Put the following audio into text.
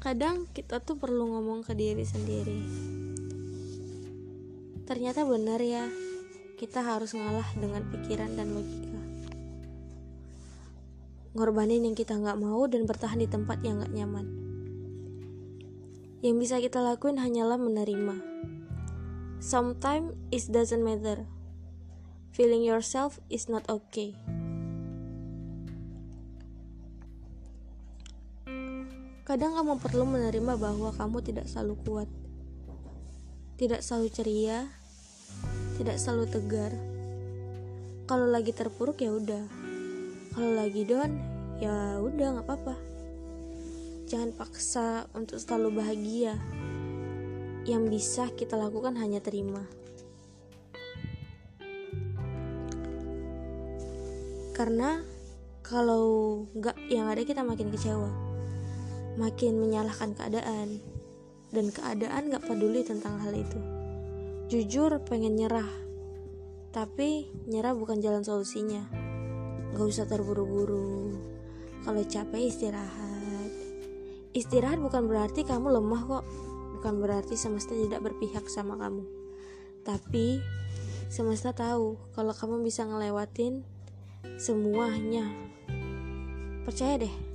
Kadang kita tuh perlu ngomong ke diri sendiri. Ternyata benar ya, kita harus ngalah dengan pikiran dan logika. Ngorbanin yang kita nggak mau dan bertahan di tempat yang nggak nyaman. Yang bisa kita lakuin hanyalah menerima. Sometimes it doesn't matter. Feeling yourself is not okay. Kadang kamu perlu menerima bahwa kamu tidak selalu kuat, tidak selalu ceria, tidak selalu tegar. Kalau lagi terpuruk ya udah, kalau lagi down ya udah nggak apa-apa. Jangan paksa untuk selalu bahagia. Yang bisa kita lakukan hanya terima. Karena kalau nggak yang ada kita makin kecewa makin menyalahkan keadaan. Dan keadaan gak peduli tentang hal itu. Jujur pengen nyerah tapi nyerah bukan jalan solusinya. Gak usah terburu-buru. Kalau capek istirahat. Istirahat bukan berarti kamu lemah kok. Bukan berarti semesta tidak berpihak sama kamu. Tapi semesta tahu kalau kamu bisa ngelewatin semuanya. Percaya deh